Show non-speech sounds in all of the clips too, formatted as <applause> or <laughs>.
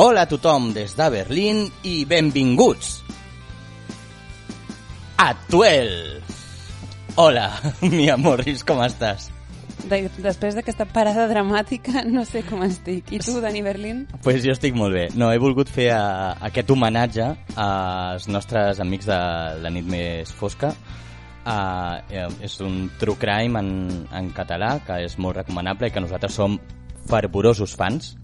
Hola a tothom des de Berlín i benvinguts a 12. Hola, <laughs> mi amorris, com estàs? De, després d'aquesta parada dramàtica, no sé com estic. I tu, Dani Berlín? Pues jo estic molt bé. No, he volgut fer a, aquest homenatge als nostres amics de la nit més fosca. Uh, és un true crime en, en català que és molt recomanable i que nosaltres som fervorosos fans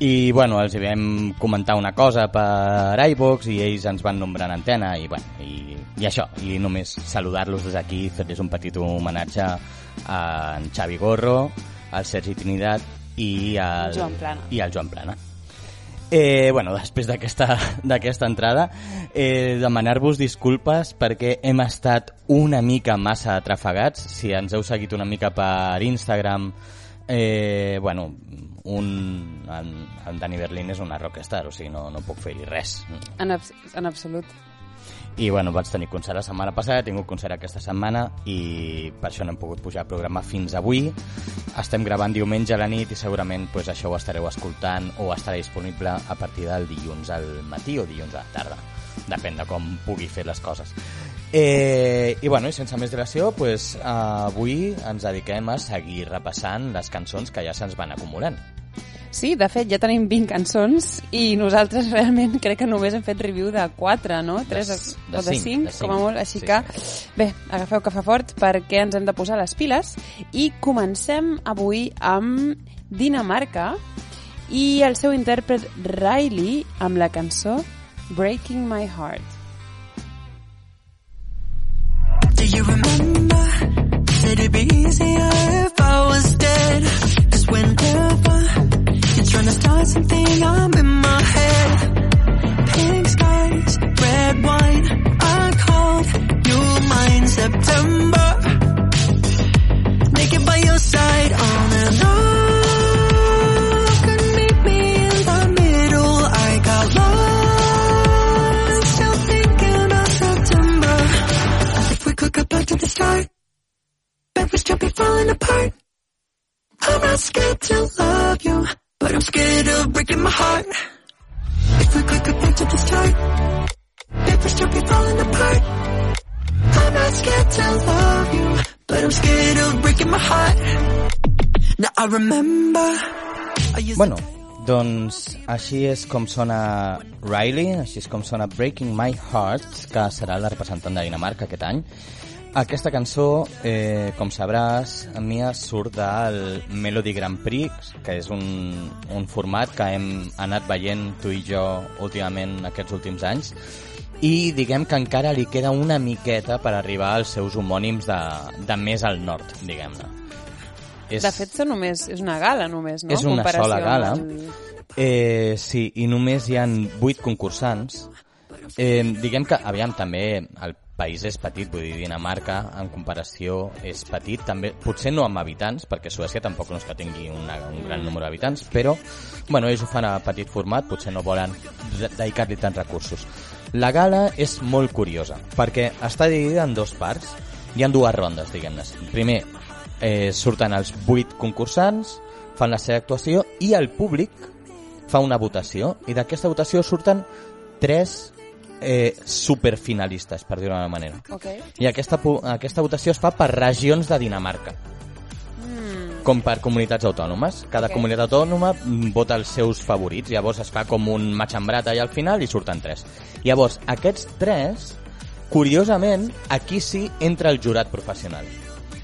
i bueno, els vam comentar una cosa per iVox i ells ens van nombrar en antena i, bueno, i, i això, i només saludar-los des d'aquí i fer-los un petit homenatge a en Xavi Gorro, al Sergi Trinidad i al Joan Plana. I al Joan Plana. Eh, bueno, després d'aquesta <laughs> entrada, eh, demanar-vos disculpes perquè hem estat una mica massa atrafegats. Si ens heu seguit una mica per Instagram, eh, bueno, un, en, en Dani Berlín és una rockstar, o sigui, no, no puc fer-hi res. En, abs en absolut. I bueno, vaig tenir concert la setmana passada, he tingut concert aquesta setmana i per això no hem pogut pujar a programa fins avui. Estem gravant diumenge a la nit i segurament pues, això ho estareu escoltant o estarà disponible a partir del dilluns al matí o dilluns a la tarda. Depèn de com pugui fer les coses. Eh, I bueno, i sense més dilació, pues, avui ens dediquem a seguir repassant les cançons que ja se'ns van acumulant. Sí, de fet, ja tenim 20 cançons i nosaltres realment crec que només hem fet review de 4, no? 3 de, o de 5, 5, com a molt. Així sí. que, bé, agafeu cafè fort perquè ens hem de posar les piles i comencem avui amb Dinamarca i el seu intèrpret Riley amb la cançó Breaking My Heart. Said it'd be easier if I was dead. Cause whenever you're trying to start something, I'm in my head. Pink skies, red wine. I called you mine September. Naked by your side uh. Still be falling apart. I'm not scared to love you, but I'm scared of breaking my heart. If we could go back to the start, bet we still be falling apart. I'm not scared to love you, but I'm scared of breaking my heart. Now I remember. I Bueno, doncs així és com sona Riley, així és com sona Breaking My Heart, que serà la representant de Dinamarca aquest any. Aquesta cançó, eh, com sabràs, Mia surt del Melody Grand Prix, que és un, un format que hem anat veient tu i jo últimament aquests últims anys, i diguem que encara li queda una miqueta per arribar als seus homònims de, de més al nord, diguem-ne. És... De fet, només, és una gala només, no? És una sola gala. Eh, sí, i només hi han 8 concursants. Eh, diguem que, aviam, també el país és petit, vull dir, Dinamarca, en comparació, és petit, també, potser no amb habitants, perquè Suècia tampoc no és que tingui una, un gran número d'habitants, però, bueno, ells ho fan a petit format, potser no volen de- dedicar-li tants recursos. La gala és molt curiosa, perquè està dividida en dos parts, hi han dues rondes, diguem-ne. Primer, eh, surten els vuit concursants, fan la seva actuació i el públic fa una votació i d'aquesta votació surten tres eh, superfinalistes, per dir-ho d'una manera. Ok. I aquesta, aquesta votació es fa per regions de Dinamarca, Mm. com per comunitats autònomes. Cada Ok. comunitat autònoma mm, vota els seus favorits, llavors es fa com un matxembrat allà al final i surten tres. Llavors, aquests tres, curiosament, aquí sí entra el jurat professional.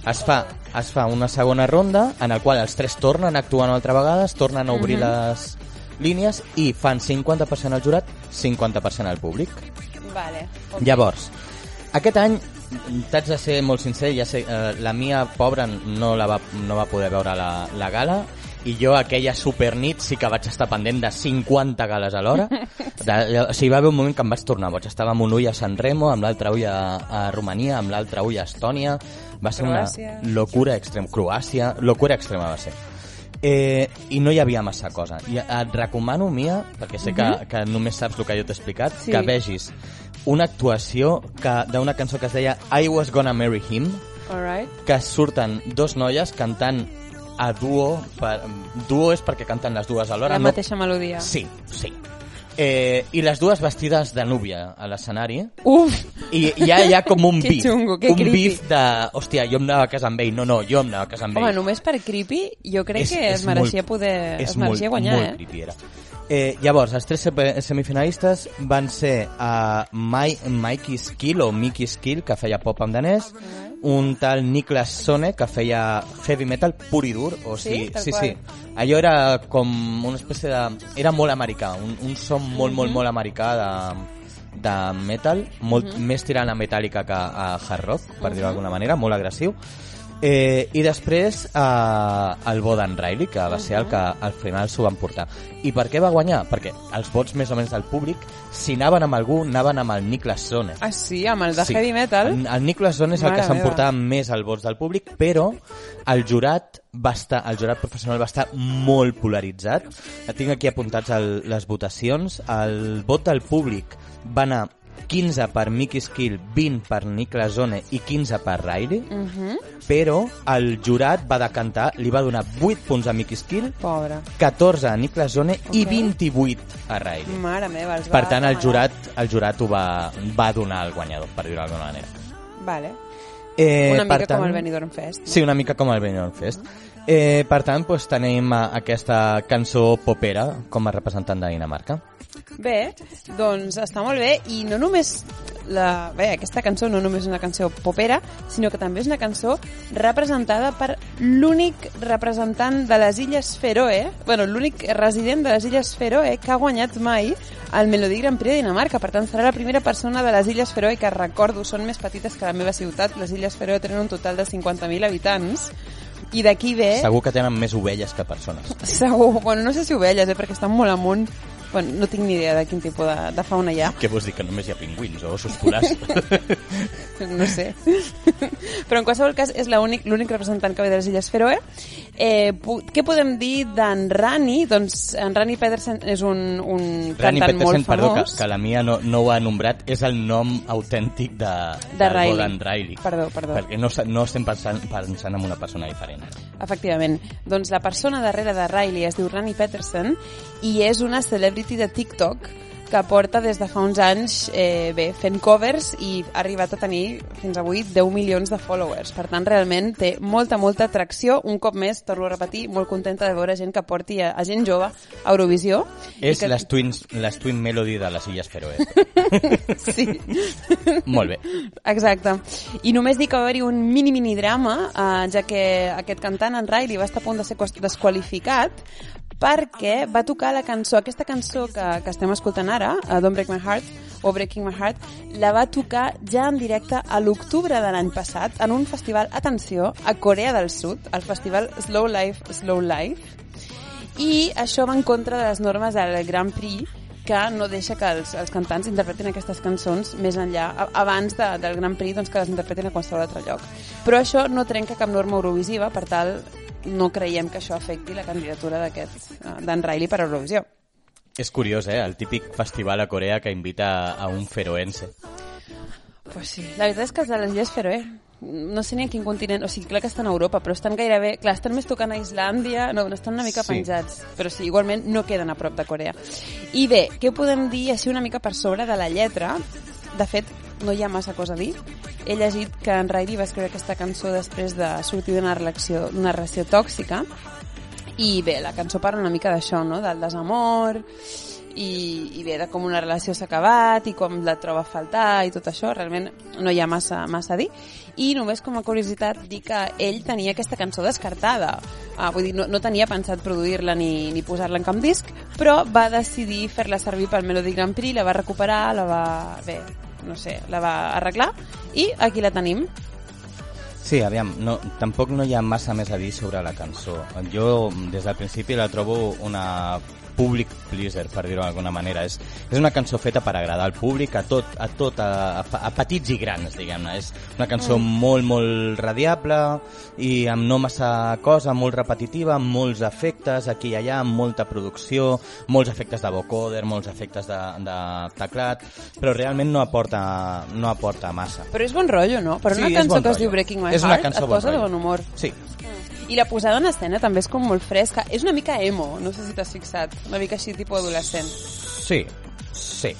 Es fa, es fa una segona ronda en el qual els tres tornen a actuar una altra vegada, es tornen a obrir les línies i fan 50% al jurat, 50% al públic. Vale. ok. Llavors, aquest any, t'haig de ser molt sincer, ja sé, eh, la mia pobra no, la va, no va poder veure la, la gala, i jo aquella supernit sí que vaig estar pendent de 50 gales alhora. <laughs> De, o sigui, va haver un moment que em vaig tornar boig. Estava amb un ull a San Remo, amb l'altre ull a, a Romania, amb l'altre ull a Estònia. Va ser Croàcia. una locura extrema. Croàcia, locura extrema va ser. Eh, I no hi havia massa cosa. I et recomano, Mia, perquè sé que, que només saps el que jo t'he explicat, Sí. que vegis una actuació que d'una cançó que es deia I Was Gonna Marry Him, Alright. que surten dos noies cantant a duo. Per, duo és perquè canten les dues alhora. La no- mateixa melodia. Sí, sí. Eh, I les dues vestides de núvia a l'escenari. Uf! I ja hi ha com un <laughs> beef. xungo, un creepy. beef de... Hòstia, jo em anava a casar amb ell. No, no, jo em anava a casar amb Home, ell. només per creepy, jo crec És- que es mereixia molt- poder... Es mereixia molt, guanyar, molt eh? creepy era. Eh, llavors, els tres se- semifinalistes van ser a Mai, Mikey Skill o Mickey Skill, que feia pop en danès, un tal Niklas Sone, que feia heavy metal pur i dur. O Sí? sigui, sí, qual. sí. Allò era com una espècie de... Era molt americà, un, un son molt, molt, molt americà de, de metal, molt més tirant a metàl·lica que a hard rock, per dir-ho d'alguna manera, molt agressiu. Eh, I després eh, el Bodan Riley, que va ser el que al final s'ho van portar. I per què va guanyar? Perquè els vots més o menys del públic, si anaven amb algú, anaven amb el Niklas Sone. Ah, sí? Amb el de Sí. heavy metal? El, el Nicolas Zone és el Mare que s'emportava més els vots del públic, però el jurat va estar, el jurat professional va estar molt polaritzat. Tinc aquí apuntats el, les votacions. El vot del públic va anar 15 per Mickey Skill, 20 per Nicolas Zone i 15 per Riley, Uh -huh. però el jurat va decantar, li va donar 8 punts a Mickey Skill, Pobre. 14 a Nicolas Zone i Ok. 28 a Riley. Mare meva, els Per tant, el jurat, el jurat ho va, va donar al guanyador, per dir-ho d'alguna manera. Vale. Eh, Una mica com el Benidorm Fest. No? Sí, una mica com el Benidorm Fest. Eh, per tant, doncs, tenim eh, aquesta cançó popera com a representant de Dinamarca. Bé, doncs està molt bé i no només la, bé, aquesta cançó no només és una cançó popera, sinó que també és una cançó representada per l'únic representant de les Illes Feroe, bueno, l'únic resident de les Illes Feroe que ha guanyat mai el Melodi Grand Prix de Dinamarca. Per tant, serà la primera persona de les Illes Feroe que recordo són més petites que la meva ciutat. Les Illes Feroe tenen un total de 50.000 habitants i d'aquí ve... Segur que tenen més ovelles que persones. <laughs> Segur, bueno, no sé si ovelles, eh, perquè estan molt amunt. Bueno, no tinc ni idea de quin tipus de, de fauna hi ha, Què vols dir, que només hi ha pingüins o ossos polars? <laughs> no sé. Però en qualsevol cas és l'únic representant que ve de les Illes Feroe. Eh, què podem dir d'en Rani? Doncs en Rani Pedersen és un, un Rani cantant Petersen, molt perdó, que, famós. que la Mia no, no ho ha nombrat, és el nom autèntic de, De del Riley. Bodan Riley. Perdó, perdó. Perquè no, no estem pensant, pensant en una persona diferent. Efectivament. Doncs la persona darrere de Riley es diu Rani Peterson i és una celebrity de TikTok que porta des de fa uns anys eh, bé, fent covers i ha arribat a tenir fins avui 10 milions de followers. Per tant, realment té molta, molta atracció. Un cop més, torno a repetir, molt contenta de veure gent que porti a, a gent jove a Eurovisió. És que... les, twins, les Twin Melody de les Illes Feroe. <laughs> Sí. Molt bé. Exacte. I només dic que va haver-hi un mini-mini drama, eh, ja que aquest cantant, en Riley, va estar a punt de ser desqualificat perquè va tocar la cançó, aquesta cançó que, que estem escoltant ara, uh, Don't Break My Heart, o Breaking My Heart, la va tocar ja en directe a l'octubre de l'any passat en un festival, atenció, a Corea del Sud, el festival Slow Life, Slow Life, i això va en contra de les normes del Grand Prix que no deixa que els, els cantants interpretin aquestes cançons més enllà, abans de, del Grand Prix doncs, que les interpretin a qualsevol altre lloc. Però això no trenca cap norma eurovisiva, per tal, no creiem que això afecti la candidatura d'aquest eh, d'en Riley per a Eurovisió. És curiós, eh? El típic festival a Corea que invita a un feroense. Pues sí. La veritat és que els de les Illes Feroe no sé ni en quin continent, o sigui, clar que estan a Europa, però estan gairebé, clar, estan més tocant a Islàndia, no, no estan una mica Sí. penjats, però sí, igualment no queden a prop de Corea. I bé, què podem dir així una mica per sobre de la lletra? De fet, no hi ha massa cosa a dir. He llegit que en Riley va escriure aquesta cançó després de sortir d'una relació, relació tòxica, i bé, la cançó parla una mica d'això, no?, del desamor, i, i bé, de com una relació s'ha acabat i com la troba a faltar i tot això, realment no hi ha massa, massa a dir. I només com a curiositat dir que ell tenia aquesta cançó descartada. Ah, vull dir, no, no tenia pensat produir-la ni, ni posar-la en cap disc, però va decidir fer-la servir pel Melody Grand Prix, la va recuperar, la va... bé, no sé, la va arreglar i aquí la tenim. Sí, aviam, no, tampoc no hi ha massa més a dir sobre la cançó. Jo, des del principi, la trobo una public pleaser, per dir-ho d'alguna manera. És, és una cançó feta per agradar al públic, a tot, a, tot, a, a, a petits i grans, diguem-ne. És una cançó mm. molt, molt radiable i amb no massa cosa, molt repetitiva, amb molts efectes aquí i allà, amb molta producció, molts efectes de vocoder, molts efectes de, de teclat, però realment no aporta, no aporta massa. Però és bon rotllo, no? Per una Sí, cançó bon que es rotllo. diu Breaking My És una Heart cançó et bon posa de bon humor. Sí. I la posada en escena també és com molt fresca. És una mica emo, no sé si t'has fixat. Una mica així, tipus adolescent. Sí, sí.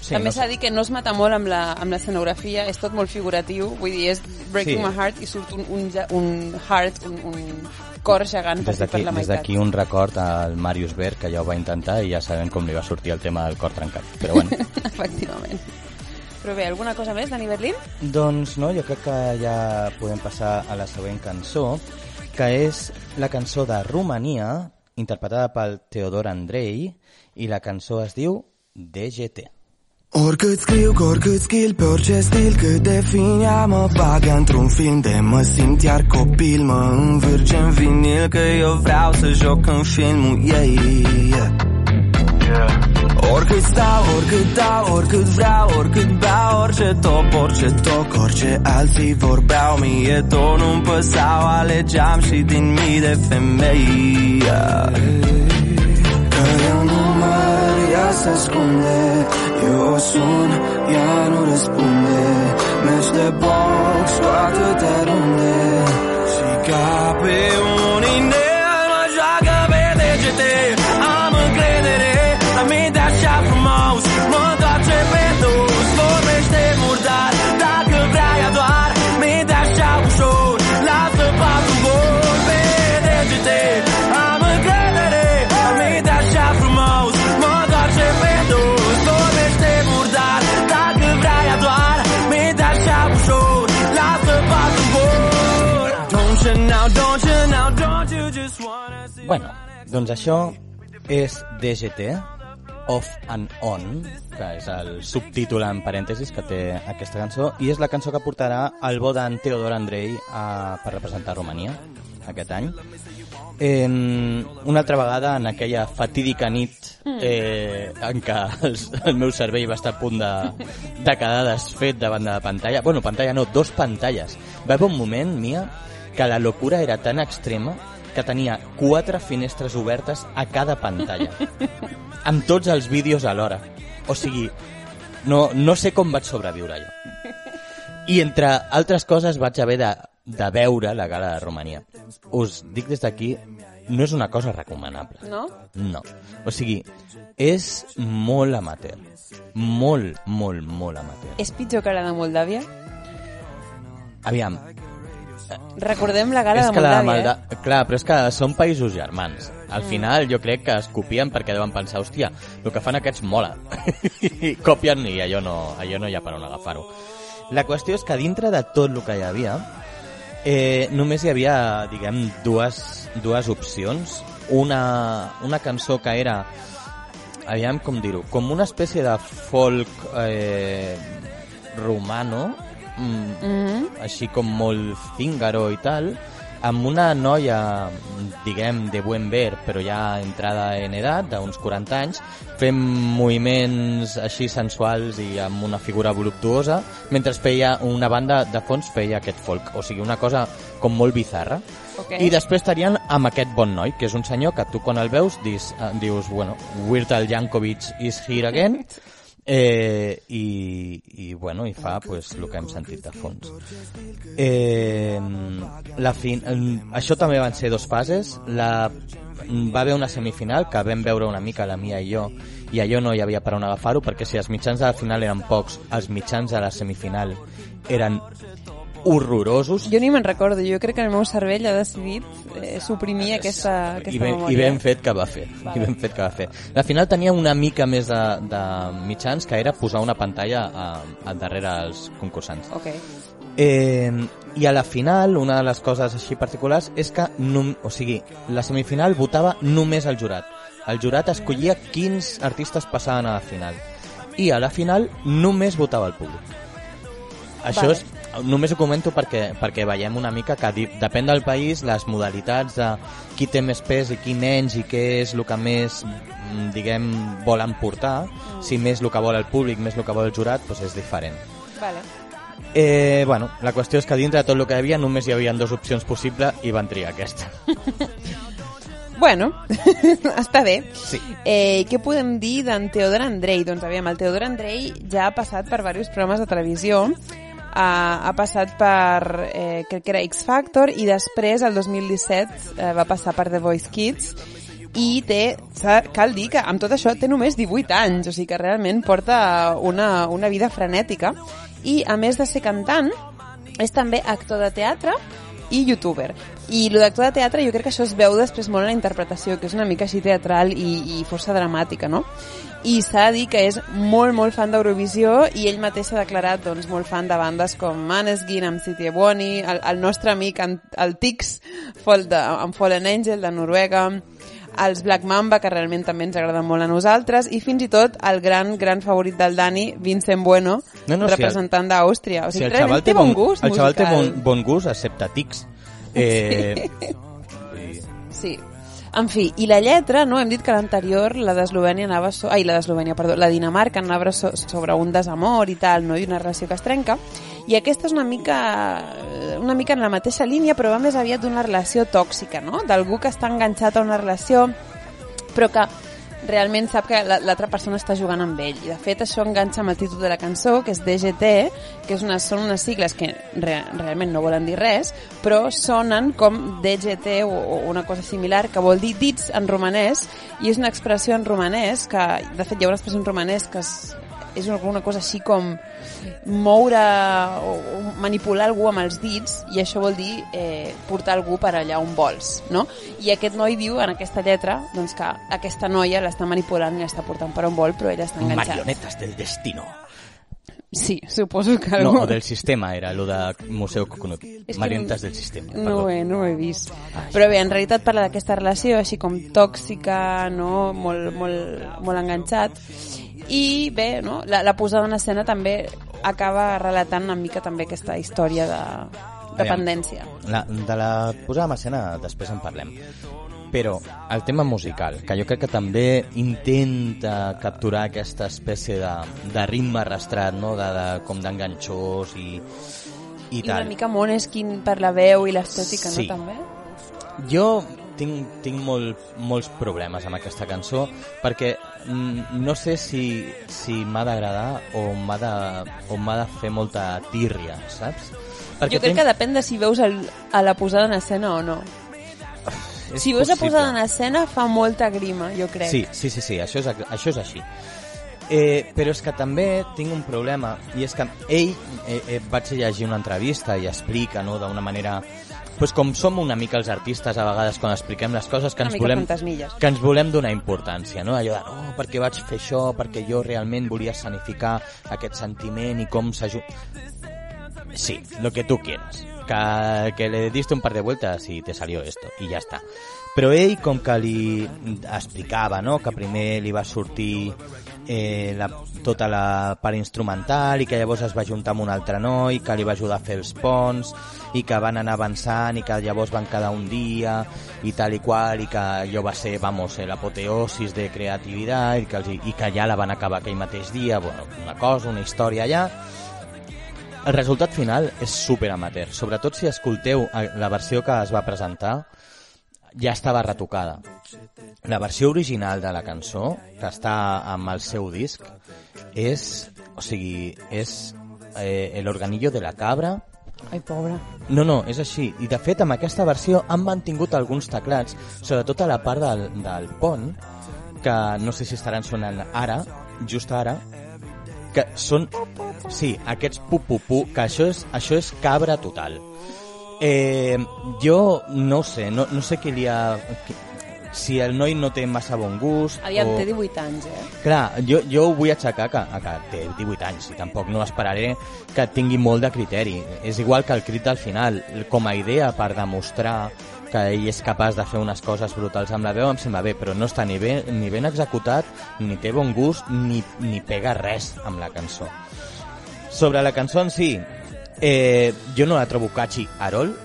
sí també no s'ha de dir que no es mata molt amb la- amb l'escenografia, és tot molt figuratiu, vull dir, és Breaking Sí. My Heart i surt un, un, un heart, un, un cor gegant Des per la des meitat. d'aquí un record al Marius Berg, que ja ho va intentar i ja sabem com li va sortir el tema del cor trencat. Però bueno, <laughs> Efectivament. Però bé, alguna cosa més, Dani Berlín? doncs no, jo crec que ja podem passar a la següent cançó, que és la cançó de Romania, interpretada pel Teodor Andrei, i la cançó es diu DGT. Oricât scriu, cu oricât skill, pe orice stil Cât de fin ea mă bagă într-un film De mă simt iar copil, mă învârge în vinil Că eu vreau să joc în filmul ei yeah. Oricât stau, oricât dau, oricât vreau, oricât beau Orice top, orice toc, orice alții vorbeau Mie tot nu-mi păsau, alegeam și din mii de femei yeah. Că eu nu mă ea se ascunde Eu o sun, ea nu răspunde Mergi de box cu atâtea runde Și ca pe un doncs això és DGT, Off and On, que és el subtítol en parèntesis que té aquesta cançó, i és la cançó que portarà el bo d'en Teodor Andrei a, per representar Romania aquest any. Eh, una altra vegada en aquella fatídica nit eh, en què el, el meu cervell va estar a punt de, de quedar desfet davant de la pantalla. Bueno, pantalla no, dos pantalles. Va haver un moment, Mia, que la locura era tan extrema que tenia quatre finestres obertes a cada pantalla. amb tots els vídeos alhora. O sigui, no, no sé com vaig sobreviure allò. I entre altres coses vaig haver de, de veure la gala de Romania. Us dic des d'aquí, no és una cosa recomanable. No? No. O sigui, és molt amateur. Molt, molt, molt amateur. És pitjor que la de Moldàvia? Aviam, <laughs> Recordem la gala és de Moldàvia, Malda... Clar, però és que són països germans. Al final jo crec que es copien perquè deuen pensar, hòstia, el que fan aquests mola. <laughs> I copien i allò no, allò no hi ha per on agafar-ho. La qüestió és que dintre de tot el que hi havia, eh, només hi havia, diguem, dues, dues opcions. Una, una cançó que era, aviam com dir-ho, com una espècie de folk eh, romano, mm, Mhm. així com molt zíngaro i tal, amb una noia, diguem, de buen ver, però ja entrada en edat, d'uns 40 anys, fent moviments així sensuals i amb una figura voluptuosa, mentre feia una banda de fons feia aquest folk, o sigui, una cosa com molt bizarra. Ok. I després estarien amb aquest bon noi, que és un senyor que tu quan el veus dis, eh, dius, bueno, Weird Al Yankovic is here again, <laughs> eh, i, i, bueno, i fa pues, el que hem sentit de fons. Eh, la fin... Això també van ser dos fases. La... Va haver una semifinal que vam veure una mica la Mia i jo i allò no hi havia per on agafar-ho perquè si els mitjans de la final eren pocs, els mitjans de la semifinal eren horrorosos. Jo ni me'n recordo, jo crec que el meu cervell ha decidit eh, suprimir aquesta, aquesta i ben, memòria. i ben fet que va fer i ben fet que va fer. La final tenia una mica més de, de mitjans que era posar una pantalla a, a darrere els concursants. Ok. eh, i a la final una de les coses així particulars és que nom, o sigui, la semifinal votava només el jurat. El jurat escollia quins artistes passaven a la final. I a la final només votava el públic. Això Vale. és, només ho comento perquè, perquè veiem una mica que depèn del país les modalitats de qui té més pes i qui menys i què és el que més mm, diguem volen portar si més el que vol el públic, més el que vol el jurat doncs és diferent Vale. eh, bueno, la qüestió és que dintre de tot el que hi havia només hi havia dues opcions possibles i van triar aquesta <laughs> Bueno, <laughs> està bé. Sí. Eh, què podem dir d'en Teodor Andrei? Doncs aviam, el Teodor Andrei ja ha passat per diversos programes de televisió. Ha, ha passat per, eh, crec que era X Factor, i després, el 2017, eh, va passar per The Voice Kids, i té, cal dir que amb tot això té només 18 anys, o sigui que realment porta una, una vida frenètica. I a més de ser cantant és també actor de teatre i youtuber. I el d'actor de teatre jo crec que això es veu després molt en la interpretació, que és una mica així teatral i, i força dramàtica, no? I s'ha de dir que és molt, molt fan d'Eurovisió i ell mateix s'ha declarat doncs, molt fan de bandes com Maneskin, amb City Ebony, el, el nostre amic el Tix, amb Fallen Angel de Noruega, els Black Mamba, que realment també ens agraden molt a nosaltres, i fins i tot el gran, gran favorit del Dani, Vincent Bueno, No, no, si el- representant d'Àustria. O Si sigui, el realment xaval té bon gust el xaval té bon, bon gust, excepte tics. <laughs> Eh, i- Sí. En fi, i la lletra, no? Hem dit que l'anterior, la d'Eslovènia anava... So... Ai, la d'Eslovènia, perdó, la Dinamarca anava so sobre un desamor i tal, no? I una relació que es trenca. I aquesta és una mica, una mica en la mateixa línia, però va més aviat d'una relació tòxica, no? D'algú que està enganxat a una relació, però que realment sap que la- l'altra persona està jugant amb ell. I de fet això enganxa amb el títol de la cançó, que és DGT, que és una, són unes sigles que re, realment no volen dir res, però sonen com DGT o, o una cosa similar, que vol dir dits en romanès, i és una expressió en romanès, que de fet hi ha una expressió en romanès que és, és alguna cosa així com moure o, o manipular algú amb els dits i això vol dir eh, portar algú per allà on vols, no? I aquest noi diu en aquesta lletra doncs, que aquesta noia l'està manipulant i l'està portant per on vol, però ella està enganxada. Marionetas del destino. Sí, suposo que No, algú... o del sistema, era lo de Museu Coconut. Marionetas del sistema. No perdó. ho, he, no ho he vist. Però bé, en realitat parla d'aquesta relació així com tòxica, no? molt, molt, molt enganxat. I bé, no? la, la posada en escena també acaba relatant una mica també aquesta història de dependència. La, de la posada en escena després en parlem. Però el tema musical, que jo crec que també intenta capturar aquesta espècie de, de ritme arrastrat, no? de, de, com d'enganxós i, i I una tal. mica Måneskin per la veu i l'estètica, Sí. no, també? Jo tinc, tinc molt, molts problemes amb aquesta cançó perquè no sé si, si m'ha d'agradar o m'ha de, o de fer molta tírria, saps? jo crec que depèn de si veus el, a la posada en escena o no. és Si veus la possible. posada en escena fa molta grima, jo crec. Sí, sí, sí, sí això, és, això és així. Eh, però és que també tinc un problema, i és que ell, eh, eh, vaig llegir una entrevista i explica no, d'una manera... Pues com som una mica els artistes a vegades quan expliquem les coses que ens volem que ens volem donar importància, no? Allò de, no, perquè vaig fer això, perquè jo realment volia sanificar aquest sentiment i com s'ajuda... Sí, lo que tú quieras. Que, que le diste un par de vueltas y te salió esto, y ya está. Però ell, com que li explicava, no?, que primer li va sortir eh, la, tota la part instrumental i que llavors es va juntar amb un altre noi que li va ajudar a fer els ponts i que van anar avançant i que llavors van quedar un dia i tal i qual i que allò va ser, vamos, eh, l'apoteosis de creativitat i que, els, i que ja la van acabar aquell mateix dia, bueno, una cosa, una història allà el resultat final és super amateur, sobretot si escolteu eh, la versió que es va presentar ja estava retocada. La versió original de la cançó, que està amb el seu disc, és, o sigui, és eh, el organillo de la cabra, Ai, pobra. no, no, és així. I de fet, amb aquesta versió han mantingut alguns teclats, sobretot a la part del, del pont, que no sé si estaran sonant ara, just ara, que són... Sí, aquests pu-pu-pu, que això és, això és cabra total. Eh, jo no ho sé, no, no sé què li ha... que- Si el noi no té massa bon gust... Aviam, o... té 18 anys, eh? Clar, jo, jo ho vull aixecar que, a que té 18 anys i tampoc no esperaré que tingui molt de criteri. És igual que el crit al final, com a idea per demostrar que ell és capaç de fer unes coses brutals amb la veu em sembla bé, però no està ni ben, ni ben executat, ni té bon gust, ni, ni pega res amb la cançó. Sobre la cançó en si, eh, jo no la trobo catchy arol,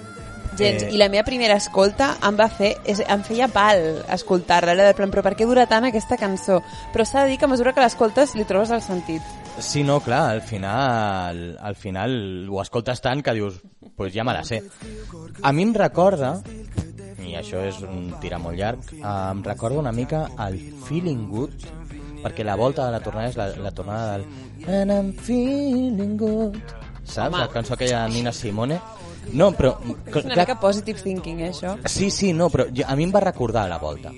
Gens, Eh, i la meva primera escolta em va fer, és, em feia pal escoltar-la, era de plan, però per què dura tant aquesta cançó? Però s'ha de dir que a mesura que l'escoltes li trobes el sentit. Sí, no, clar, al final, al final ho escoltes tant que dius, pues ja me la sé. A mi em recorda, i això és un tirar molt llarg, eh, em recorda una mica el Feeling Good, perquè la volta de la tornada és la, la tornada del And I'm feeling good, saps? Home. La cançó aquella de Nina Simone. No, però... És una mica positive thinking, eh, això. Sí, sí, no, però jo, a mi em va recordar a la volta.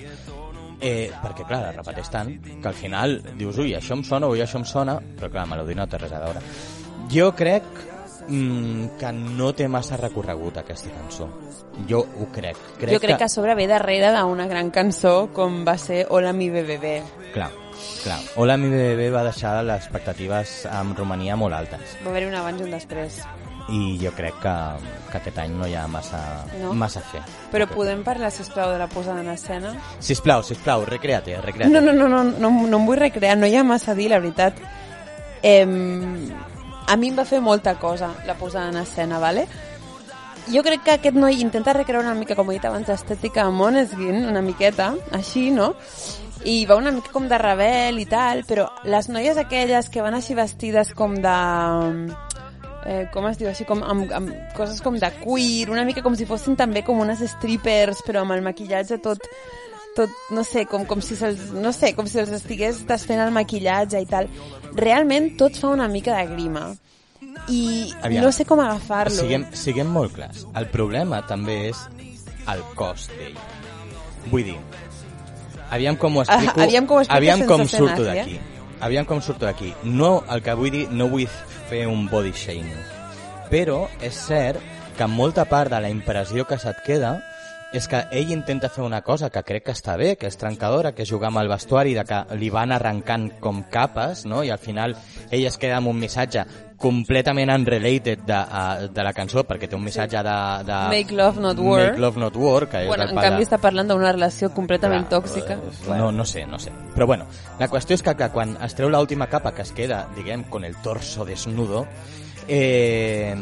Eh, perquè, clar, la repeteix tant que al final dius, ui, això em sona, ui, això em sona, però clar, melodia no té res a veure. Jo crec mm, que no té massa recorregut aquesta cançó. Jo ho crec. crec jo crec que... a sobre ve darrere d'una gran cançó com va ser Hola mi bebé. Clar, clar. Hola, mi bebé va deixar les expectatives amb Romania molt altes. Va haver-hi un abans i un després. I jo crec que, que aquest any no hi ha massa, No? massa fe. Però Ok. podem parlar, sisplau, de la posada en escena? Sisplau, sisplau, recreate, recreate. No, no, no, no, no, no em vull recrear, no hi ha massa a dir, la veritat. Eh, a mi em va fer molta cosa la posada en escena, vale? Jo crec que aquest noi intenta recrear una mica, com he dit abans, l'estètica de Måneskin, una miqueta, així, no? I va una mica com de rebel i tal, però les noies aquelles que van així vestides com de... Eh, com es diu? Així com amb, amb coses com de cuir, una mica com si fossin també com unes strippers, però amb el maquillatge tot tot, no sé, com, com si se'ls, no sé, com si els estigués desfent el maquillatge i tal. Realment tot fa una mica de grima. I Aviam. no sé com agafar-lo. Siguem, siguem molt clars. El problema també és el cos d'ell. Vull dir, aviam com ho explico, Ah, aviam com ho expliques aviam com surto nazi, eh? d'aquí. Aviam com surto d'aquí. No, el que vull dir, no vull fer un body shaming. Però és cert que molta part de la impressió que se't queda és que ell intenta fer una cosa que crec que està bé, que és trencadora, que és jugar amb el vestuari, de que li van arrencant com capes, no? i al final ell es queda amb un missatge completament unrelated de, uh, de la cançó, perquè té un missatge de... de Make love not war. Make love not war, que és Bueno, en canvi està parlant d'una relació completament Clar, tòxica. eh, No, no sé, no sé. Però bueno, la qüestió és que, que quan es treu l'última capa que es queda, diguem, con el torso desnudo, eh,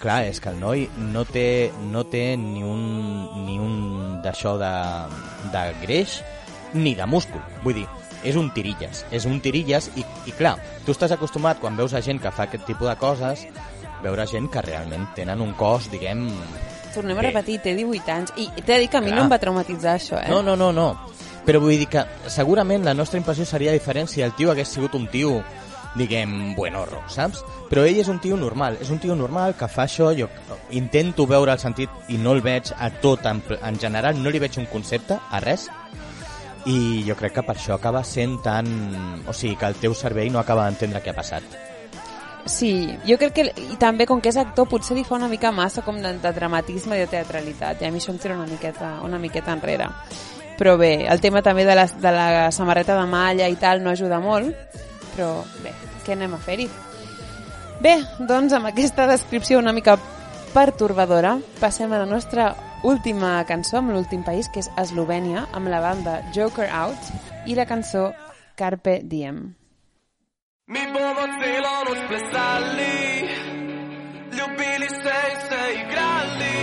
clar, és que el noi no té, no té ni un, ni un d'això de, de greix ni de múscul. Vull dir, és un tirilles. És un tirilles i, i clar, tu estàs acostumat quan veus a gent que fa aquest tipus de coses veure gent que realment tenen un cos, diguem... Tornem a bé. repetir, té 18 anys. I t'he de dir que a mi Clar. no em va traumatitzar això, eh? No, no, no, no. Però vull dir que segurament la nostra impressió seria diferent si el tio hagués sigut un tio diguem, buenorro, saps? Però ell és un tio normal, és un tio normal que fa això, jo intento veure el sentit i no el veig a tot, en, en general no li veig un concepte, a res, i jo crec que per això acaba sent tan... O sigui, que el teu cervell no acaba d'entendre què ha passat. Sí, jo crec que, i també com que és actor, potser li fa una mica massa com de, de dramatisme i de teatralitat, i a mi això em tira una miqueta, una miqueta enrere. Però bé, el tema també de la, de la samarreta de malla i tal no ajuda molt, però bé, què anem a fer-hi? Bé, doncs amb aquesta descripció una mica pertorbadora, passem a la nostra última cançó, amb l'últim país, que és Eslovènia, amb la banda Joker Out i la cançó Carpe Diem. Mi bomo celo noč plesali, ljubili se in se igrali,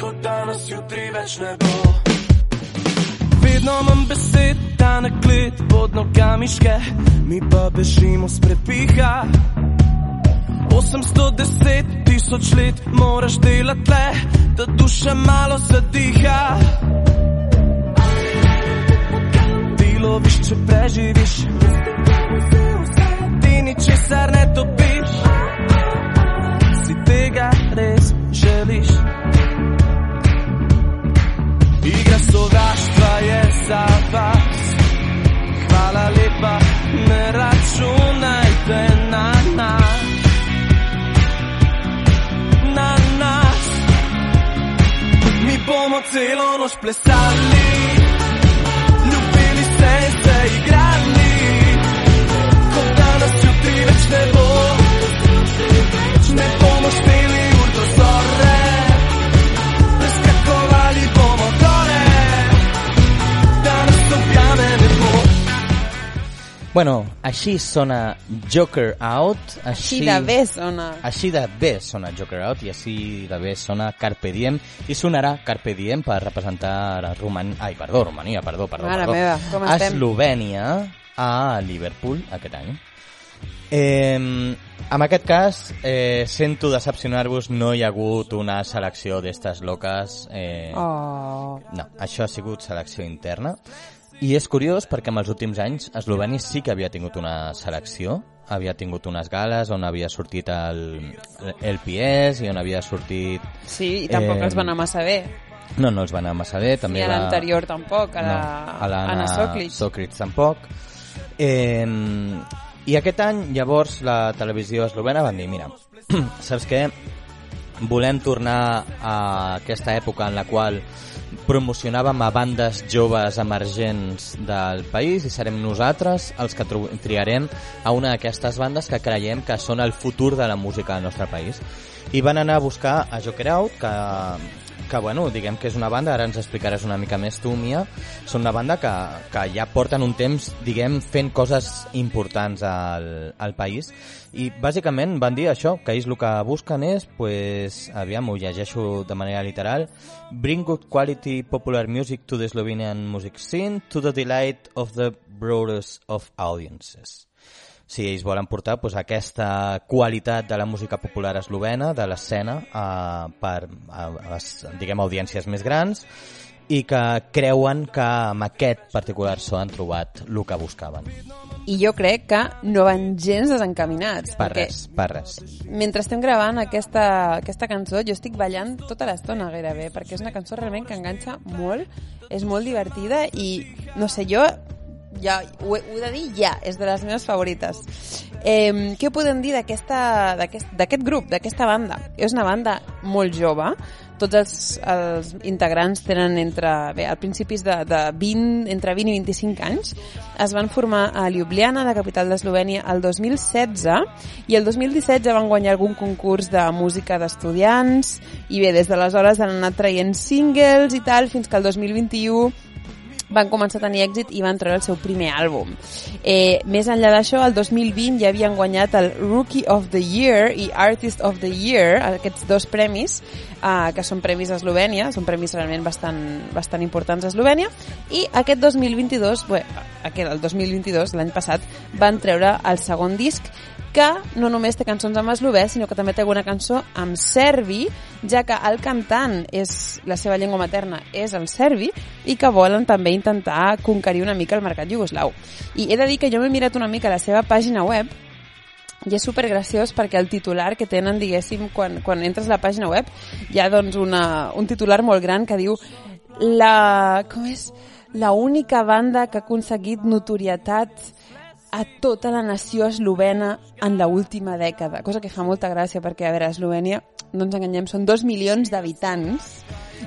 kot danes jutri več ne bo. Vedno imam besed, da na klet pod nogami ške, mi pa bežimo s prepiha. 810 tisoč let moraš delati le, da duša malo zadiha. Ti loviš, če preživiš, ti ničesar ne dobiš. Si tega res želiš. Igra sovraštva je za vas. Hvala lepa, ne računajte na nas. Na nas. Mi bomo celo noč plesali, ljubili se in se igrali, kot danes jutri več ne bo. Bueno, així sona Joker Out. Així Així, de bé sona. Així de bé sona Joker Out i així de bé sona Carpe Diem i sonarà Carpe Diem per representar a Roman... Ai, perdó, Romania, perdó, perdó. Mare perdó. meva, com estem? Eslovènia a Liverpool aquest any. Eh, en aquest cas, eh, sento decepcionar-vos, no hi ha hagut una selecció d'estes loques. Eh, Oh. no, això ha sigut selecció interna. I és curiós perquè en els últims anys Eslovènia sí que havia tingut una selecció havia tingut unes gales on havia sortit el, el PS i on havia sortit... Sí, i tampoc Eh, els va anar massa bé. No, no els va anar massa bé. També Ni a l'anterior tampoc, a la, no, a l'Anna Anna Soklic. Soklic tampoc. Eh, I aquest any, llavors, la televisió eslovena van dir, mira, <clears throat> saps què? Volem tornar a aquesta època en la qual promocionàvem a bandes joves emergents del país i serem nosaltres els que triarem a una d'aquestes bandes que creiem que són el futur de la música del nostre país. I van anar a buscar a Joker Out, que, que bueno, diguem que és una banda, ara ens explicaràs una mica més tu, Mia, són una banda que, que ja porten un temps, diguem, fent coses importants al, al país i bàsicament van dir això, que ells el que busquen és, pues, aviam, ho llegeixo de manera literal, bring good quality popular music to the Slovenian music scene to the delight of the broadest of audiences. Sí, ells volen portar pues, aquesta qualitat de la música popular eslovena, de l'escena, eh, per a, a les, diguem, audiències més grans i que creuen que amb aquest particular so han trobat el que buscaven. I jo crec que no van gens desencaminats. Per res, per res. mentre estem gravant aquesta, aquesta cançó, jo estic ballant tota l'estona gairebé, perquè és una cançó realment que enganxa molt, és molt divertida i, no sé, jo ja, ho, ho he de dir ja, és de les meves favorites. Eh, què podem dir d'aquest grup, d'aquesta banda? És una banda molt jove, tots els, els integrants tenen entre, bé, al principis de, de 20, entre 20 i 25 anys. Es van formar a Ljubljana, la capital d'Eslovènia, el 2016 i el 2017 ja van guanyar algun concurs de música d'estudiants i bé, des d'aleshores han anat traient singles i tal fins que el 2021 van començar a tenir èxit i van treure el seu primer àlbum. Eh, més enllà d'això, el 2020 ja havien guanyat el Rookie of the Year i Artist of the Year, aquests dos premis, eh, que són premis a Eslovènia, són premis realment bastant, bastant importants a Eslovènia, i aquest 2022, bé, aquest, el 2022, l'any passat, van treure el segon disc que no només té cançons en eslovè, sinó que també té alguna cançó en serbi, ja que el cantant és la seva llengua materna és el serbi i que volen també intentar conquerir una mica el mercat jugoslau. I he de dir que jo m'he mirat una mica la seva pàgina web i és super graciós perquè el titular que tenen, diguéssim, quan, quan entres a la pàgina web hi ha doncs una, un titular molt gran que diu la, com és? la única banda que ha aconseguit notorietat a tota la nació eslovena en la última dècada, cosa que fa molta gràcia perquè, a veure, Eslovènia, no ens enganyem, són dos milions d'habitants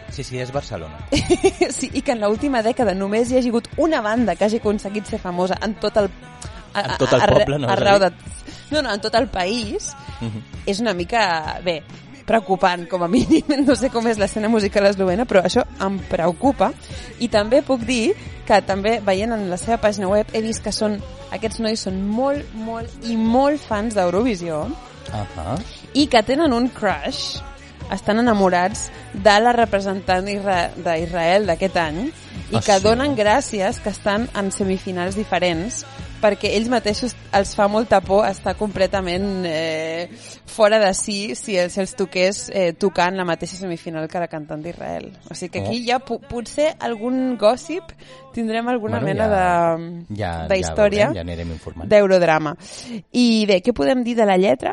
Sí, sí, és Barcelona. <laughs> sí, i que en l'última dècada només hi hagi hagut una banda que hagi aconseguit ser famosa en tot el... a- En tot el poble, no arreu de, no, no, en tot el país, Mhm. és una mica, bé, preocupant, com a mínim. <laughs> No sé com és l'escena musical eslovena, però això em preocupa. I també puc dir que també, veient en la seva pàgina web, he vist que són, aquests nois són molt, molt i molt fans d'Eurovisió Ahà. i que tenen un crush, estan enamorats de la representant d'Isra- d'Israel d'aquest any i Ah, que sí? donen gràcies que estan en semifinals diferents perquè ells mateixos els fa molta por estar completament eh, fora de si si els, els toqués eh, tocant la mateixa semifinal que la cantant d'Israel. O sigui que aquí Oh. ja pu potser algun gossip tindrem alguna Bueno, mena ja- de ja- d'història ja veurem, ja d'eurodrama. I bé, què podem dir de la lletra?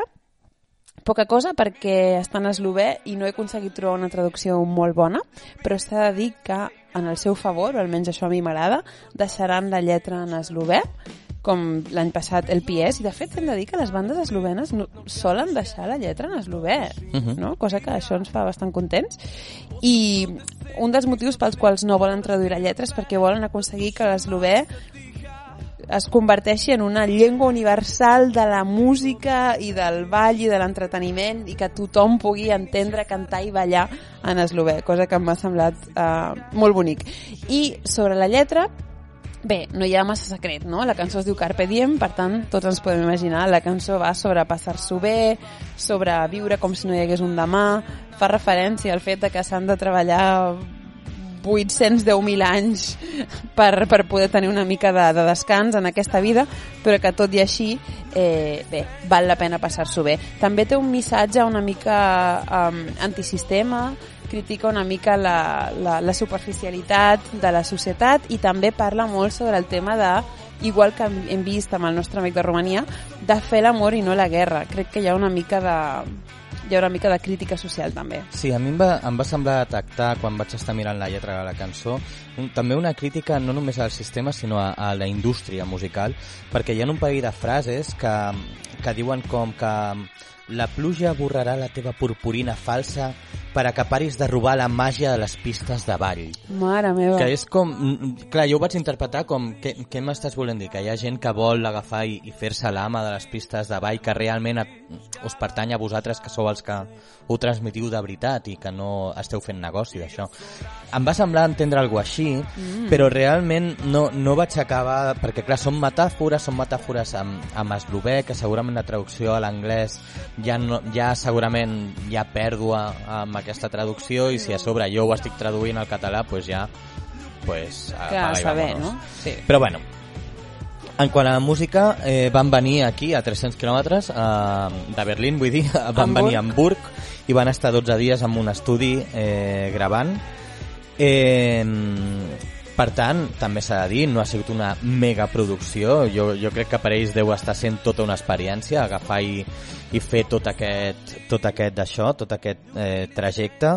Poca cosa perquè està en eslové i no he aconseguit trobar una traducció molt bona, però s'ha de dir que en el seu favor, o almenys això a mi m'agrada, deixaran la lletra en eslové, com l'any passat el PS, i de fet hem de dir que les bandes eslovenes no, solen deixar la lletra en eslové, Mhm. no? cosa que això ens fa bastant contents. I un dels motius pels quals no volen traduir la lletra és perquè volen aconseguir que l'eslové es converteixi en una llengua universal de la música i del ball i de l'entreteniment i que tothom pugui entendre, cantar i ballar en eslové, cosa que m'ha semblat uh, molt bonic. I sobre la lletra, Bé, no hi ha massa secret, no? La cançó es diu Carpe Diem, per tant, tots ens podem imaginar, la cançó va sobre passar-s'ho bé, sobre viure com si no hi hagués un demà, fa referència al fet de que s'han de treballar 810.000 anys per, per poder tenir una mica de, de descans en aquesta vida, però que tot i així, eh, bé, val la pena passar-s'ho bé. També té un missatge una mica um, antisistema, critica una mica la, la, la superficialitat de la societat i també parla molt sobre el tema de igual que hem vist amb el nostre amic de Romania, de fer l'amor i no la guerra. Crec que hi ha una mica de hi ha una mica de crítica social també. Sí, a mi em va, em va semblar detectar, quan vaig estar mirant la lletra de la cançó, un, també una crítica no només al sistema, sinó a, a la indústria musical, perquè hi ha un parell de frases que, que diuen com que la pluja borrarà la teva purpurina falsa per a que paris de robar la màgia de les pistes de ball. Mare meva. Que és com... mm, Clar, jo ho vaig interpretar com... Què, què m'estàs volent dir? Que hi ha gent que vol agafar i, i fer-se l'ama de les pistes de ball que realment a, us pertany a vosaltres que sou els que ho transmitiu de veritat i que no esteu fent negoci d'això. Em va semblar entendre alguna així, mm. però realment no, no vaig acabar... Perquè, clar, són metàfores, són metàfores amb, amb eslové, que segurament la traducció a l'anglès ja, no, ja segurament hi ha pèrdua amb aquesta traducció i si a sobre jo ho estic traduint al català, pues ja pues, Clar, apaga i saber, no? Sí. Però bueno, en quant a música, eh, van venir aquí a 300 quilòmetres eh, de Berlín, vull dir, <laughs> van Hamburg. venir a Hamburg i van estar 12 dies en un estudi eh, gravant. Eh, per tant, també s'ha de dir, no ha sigut una megaproducció. Jo, jo crec que per ells deu estar sent tota una experiència, agafar i, i fer tot aquest, tot aquest d'això, tot aquest eh, trajecte.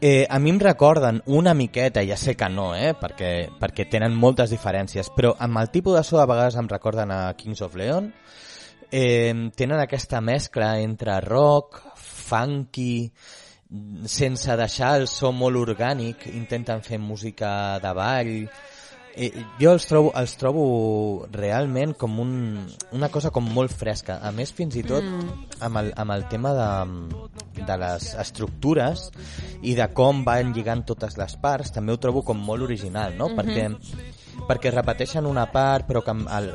Eh, a mi em recorden una miqueta, ja sé que no, eh, perquè, perquè tenen moltes diferències, però amb el tipus de so a vegades em recorden a Kings of Leon. Eh, tenen aquesta mescla entre rock, funky, sense deixar el so molt orgànic, intenten fer música de ball... Eh, jo els trobo, els trobo realment com un, una cosa com molt fresca. A més, fins i tot Mm. amb, el, amb el tema de, de les estructures i de com van lligant totes les parts, també ho trobo com molt original, no? perquè, perquè repeteixen una part, però que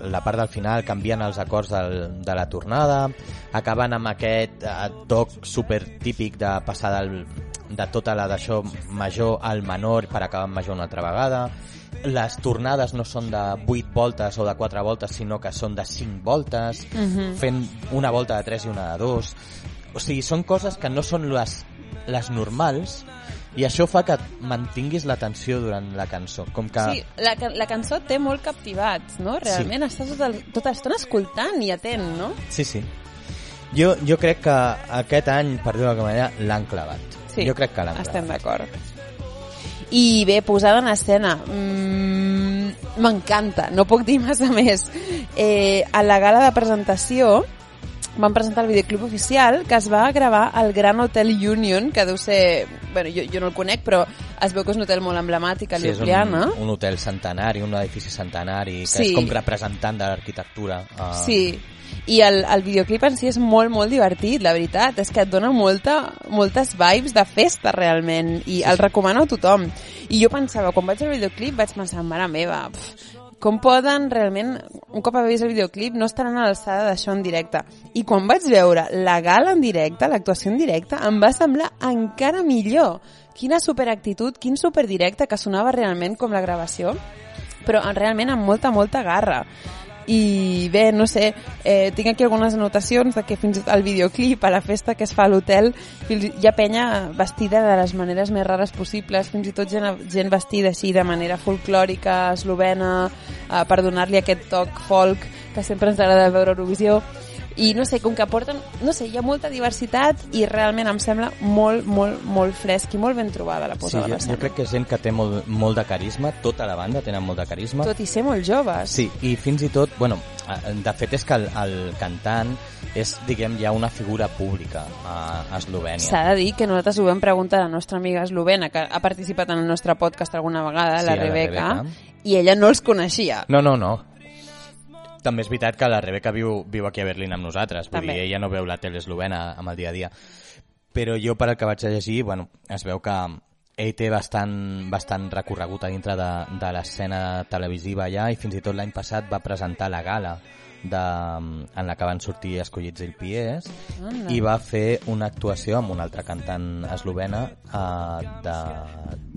la part del final canvien els acords del, de la tornada, acaben amb aquest eh, toc super típic de passar del, de tota la d'això major al menor per acabar amb major una altra vegada les tornades no són de 8 voltes o de 4 voltes, sinó que són de 5 voltes, Mhm. fent una volta de 3 i una de 2. O sigui, són coses que no són les, les normals i això fa que mantinguis l'atenció durant la cançó. Com que... Sí, la, la cançó té molt captivats, no? Realment estàs tota, tota l'estona escoltant i atent, no? Sí, sí. Jo, jo crec que aquest any, per dir-ho d'alguna manera, l'han clavat. Sí, jo crec que l'han estem clavat. d'acord. I bé, posada en escena. Mm, M'encanta, no puc dir massa més. Eh, a la gala de presentació van presentar el videoclip oficial que es va gravar al Gran Hotel Union, que deu ser... Bueno, jo, jo no el conec, però es veu que és un hotel molt emblemàtic a Sí, és un, Ljubljana. un hotel centenari, un edifici centenari, que Sí. és com representant de l'arquitectura. Uh, Sí, i el, el videoclip en si és molt, molt divertit, la veritat. És que et dona molta, moltes vibes de festa, realment, i el recomano a tothom. I jo pensava, quan vaig el videoclip, vaig pensar, mare meva, pf, com poden realment, un cop haver vist el videoclip, no estaran a l'alçada d'això en directe. I quan vaig veure la gala en directe, l'actuació en directe, em va semblar encara millor. Quina superactitud, quin superdirecte que sonava realment com la gravació, però realment amb molta, molta garra i bé, no sé, eh, tinc aquí algunes anotacions de que fins i tot el videoclip a la festa que es fa a l'hotel hi ha penya vestida de les maneres més rares possibles, fins i tot gent, gent vestida així de manera folclòrica, eslovena, eh, per donar-li aquest toc folk que sempre ens agrada veure a Eurovisió i no sé, com que aporten, no sé, hi ha molta diversitat i realment em sembla molt, molt, molt fresc i molt ben trobada la Sí, posada jo, a l'escena. jo crec que és gent que té molt, molt de carisma, tota la banda tenen molt de carisma. Tot i ser molt joves. Sí, i fins i tot, bueno, de fet és que el, el cantant és, diguem, ja una figura pública a, a Eslovènia. S'ha de dir que nosaltres ho vam preguntar a la nostra amiga eslovena, que ha participat en el nostre podcast alguna vegada, Sí, la a la Rebeca, Rebeca. i ella no els coneixia. No, no, no. També és veritat que la Rebeca viu, viu aquí a Berlín amb nosaltres, vull També. dir, ella no veu la tele eslovena amb el dia a dia. Però jo, per al que vaig llegir, bueno, es veu que ell té bastant, bastant recorregut a dintre de, de l'escena televisiva allà i fins i tot l'any passat va presentar la gala de, en la que van sortir escollits el Pies Anda. i va fer una actuació amb una altra cantant eslovena uh, de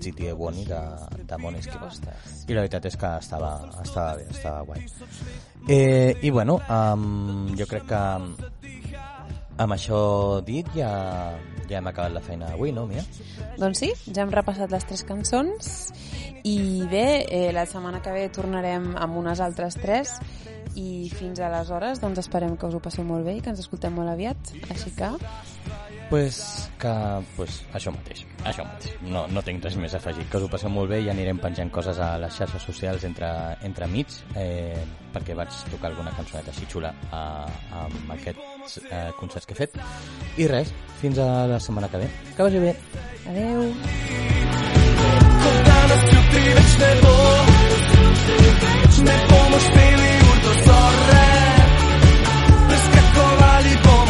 GTA Boni de, de Måneskin i la veritat és que estava, estava bé, estava guai eh, i bueno um, jo crec que amb això dit ja, ja hem acabat la feina d'avui, no, Mia? Doncs sí, ja hem repassat les tres cançons i bé, eh, la setmana que ve tornarem amb unes altres tres i fins aleshores doncs esperem que us ho passeu molt bé i que ens escoltem molt aviat. Així que Pues que, pues, això mateix, això mateix. No, no tinc res més a afegir. Que us ho passeu molt bé i anirem penjant coses a les xarxes socials entre, entre mig, eh, perquè vaig tocar alguna cançoneta així xula a, amb aquests eh, concerts que he fet. I res, fins a la setmana que ve. Que vagi bé. adeu! Ne bo Ne bomo šteli urdozore Preskakovali bomo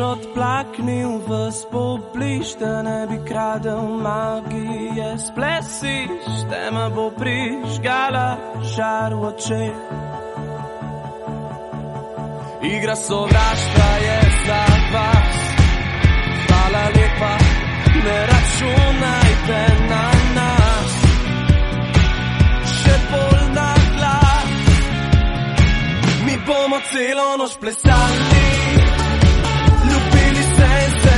Odplaknil vas pobliž, da ne bi kradel magije splesiš, tema bo prižgala žar v očeh. Igra sovraštva je za vas, hvala lepa, ne računajte na nas, še bolj na glas. Mi bomo celo noč plesali,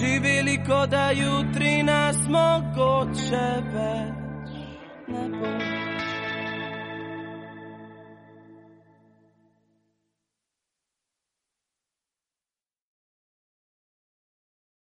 Živeli, kot da jutri nas mogoče več